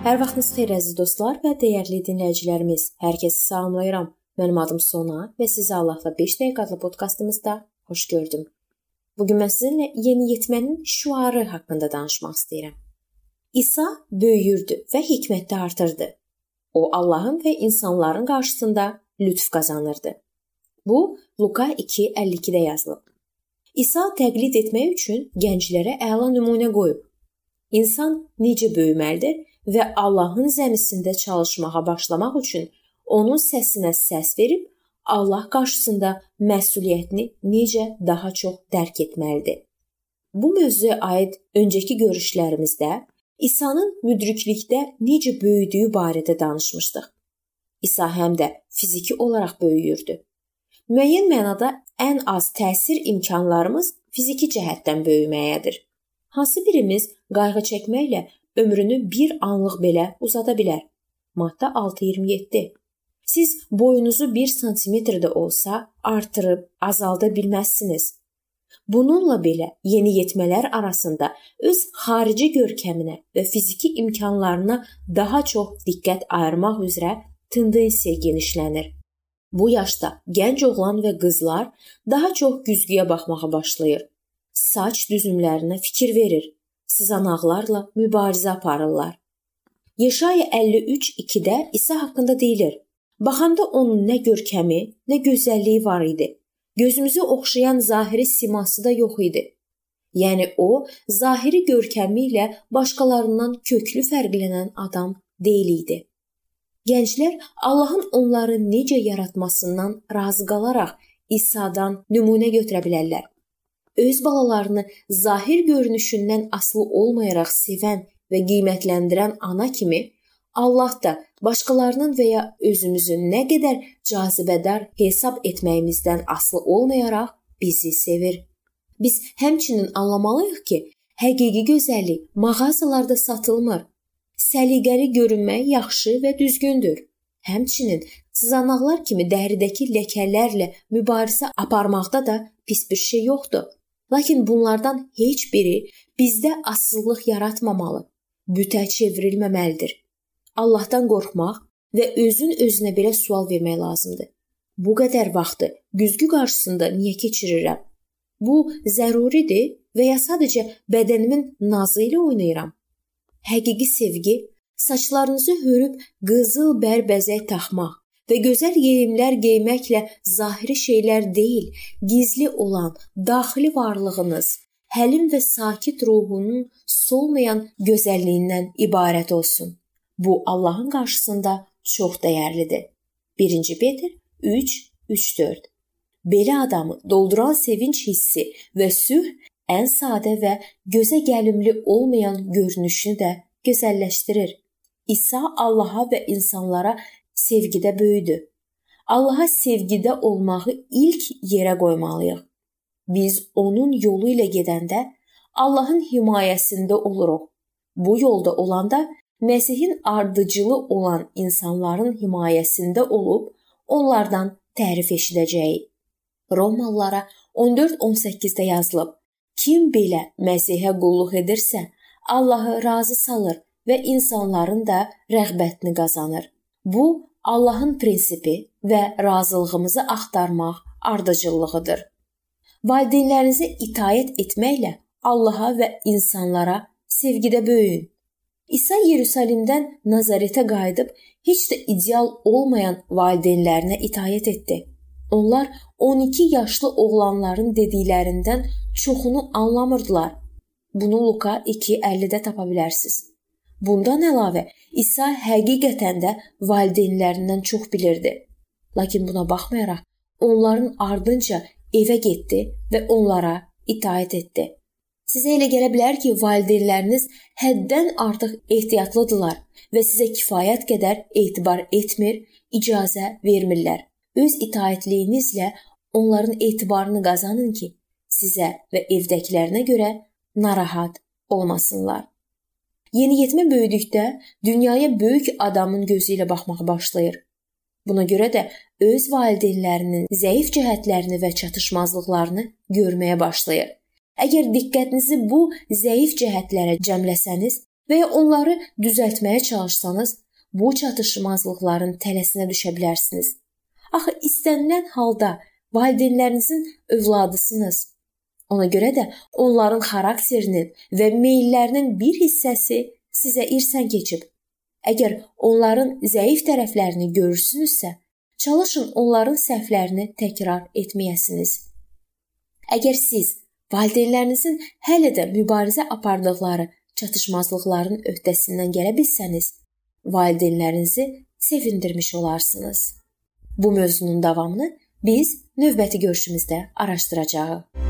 Hər vaxtınız xeyir əziz dostlar və dəyərli dinləyicilərimiz. Hər kəsi salamlayıram. Mənim adım Sona və sizi Allahla 5 dəqiqə adlı podkastımızda xoş gördüm. Bu gün mən sizinlə yeniyetmənin şüarı haqqında danışmaq istəyirəm. İsa böyüyürdü və hikmətdə artırdı. O Allahın və insanların qarşısında lütf qazanırdı. Bu Luka 2:52-də yazılıb. İsa təqlid etmək üçün gənclərə əla nümunə qoyub. İnsan necə böyüməlidir və Allahın zəmisində çalışmağa başlamaq üçün onun səsinə səs verib Allah qarşısında məsuliyyətini necə daha çox dərk etməlidir. Bu mövzuya aid öncəki görüşlərimizdə İsa'nın müdriklikdə necə böyüdüyü barədə danışmışdıq. İsa həm də fiziki olaraq böyüyürdü. Müəyyən mənada ən az təsir imkanlarımız fiziki cəhətdən böyüməyədir. Hansı birimiz qayğı çəkməklə ömrünü bir anlıq belə uzada bilər. Maddə 6.27. Siz boyunuzu 1 sm-də olsa artırıb azalda bilməzsiniz. Bununla belə yeniyetmələr arasında öz xarici görkəminə və fiziki imkanlarına daha çox diqqət ayırmaq üzrə tendensiya genişlənir. Bu yaşda gənc oğlan və qızlar daha çox güzgüyə baxmağa başlayır. Saç düzümlərinə fikir verir sızanaqlarla mübarizə aparırlar. Yeşaya 53:2-də İsa haqqında deyilir: Baxanda onun nə görkəmi, nə gözəlliyi var idi. Gözümüzü oxşayan zahiri siması da yox idi. Yəni o, zahiri görkəmi ilə başqalarından köklü fərqlənən adam deyil idi. Gənclər Allahın onları necə yaratmasından razı qalaraq İsa'dan nümunə götürə bilərlər öz balalarını zahir görünüşündən asılı olmayaraq sevən və qiymətləndirən ana kimi Allah da başqalarının və ya özümüzün nə qədər cazibədar hesab etməyimizdən asılı olmayaraq bizi sevir. Biz həmçinin anlamalıyıq ki, həqiqi gözəllik mağazalarda satılmır. Səliqəli görünmək yaxşı və düzgündür. Həmçinin sızanaqlar kimi dəridəki ləkələrlə mübarizə aparmaqda da pis bir şey yoxdur. Lakin bunlardan heç biri bizdə asılılıq yaratmamalı, bütə çevrilməməlidir. Allahdan qorxmaq və özün özünə belə sual vermək lazımdır. Bu qədər vaxtı güzgü qarşısında niyə keçirirəm? Bu zəruridir və ya sadəcə bədənimin nazı ilə oynayıram? Həqiqi sevgi saçlarınızı hörüb qızıl bərbəzək taxmaq və gözəl geyimlər geyməklə zahiri şeylər deyil, gizli olan daxili varlığınız, həlim və sakit ruhunun solmayan gözəlliyindən ibarət olsun. Bu Allahın qarşısında çox dəyərlidir. 1-ci Petr 3:3-4. Belə adamı dolduran sevinç hissi və sülh ən sadə və gözə gəlimli olmayan görünüşünü də gözəlləşdirir. İsa Allaha və insanlara sevgidə böyüdü. Allaha sevgidə olmağı ilk yerə qoymalıyıq. Biz onun yolu ilə gedəndə Allahın himayəsində oluruq. Bu yolda olanda Məsihin ardıcılı olan insanların himayəsində olub onlardan tərif eşidəcəyik. Romalılara 14-18-də yazılıb: Kim belə Məsihə qulluq edirsə, Allahı razı salır və insanların da rəğbətini qazanır. Bu Allahın prinsipi və razılığımızı axtarmaq ardıcıllığıdır. Valideynlərinizə itaat etməklə Allaha və insanlara sevgidə böyüyün. İsa Yerusəlimdən Nazaretə qayıdıb heç də ideal olmayan valideynlərinə itaat etdi. Onlar 12 yaşlı oğlanların dediklərindən çoxunu anlamırdılar. Bunu Luka 2:50-də tapa bilərsiniz. Bundan əlavə İsa həqiqətən də valideynlərindən çox bilirdi. Lakin buna baxmayaraq onların ardınca evə getdi və onlara itaat etdi. Sizə elə gələ bilər ki, valideynləriniz həddən artıq ehtiyatlıdırlar və sizə kifayət qədər etibar etmir, icazə vermirlər. Öz itaətliyinizlə onların etibarını qazanın ki, sizə və evdəkilərinə görə narahat olmasınlar. Yeniyetmə böyüdükdə dünyaya böyük adamın gözü ilə baxmağa başlayır. Buna görə də öz valideynlərinin zəif cəhətlərini və çatışmazlıqlarını görməyə başlayır. Əgər diqqətinizi bu zəif cəhətlərə cəmləsəniz, və ya onları düzəltməyə çalışsanız, bu çatışmazlıqların tələsinə düşə bilərsiniz. Axı istənilən halda valideynlərinizin övladısınız. Ona görə də onların xarakterinin və meyllərinin bir hissəsi sizə irsən keçib. Əgər onların zəif tərəflərini görürsünüzsə, çalışın onların səhvlərini təkrar etməyəsiniz. Əgər siz valideynlərinizin hələ də mübarizə apardıqları çatışmazlıqların öhdəsindən gələ bilsəniz, valideynlərinizi sevindirmiş olarsınız. Bu mövzunun davamını biz növbəti görüşümüzdə araşdıracağıq.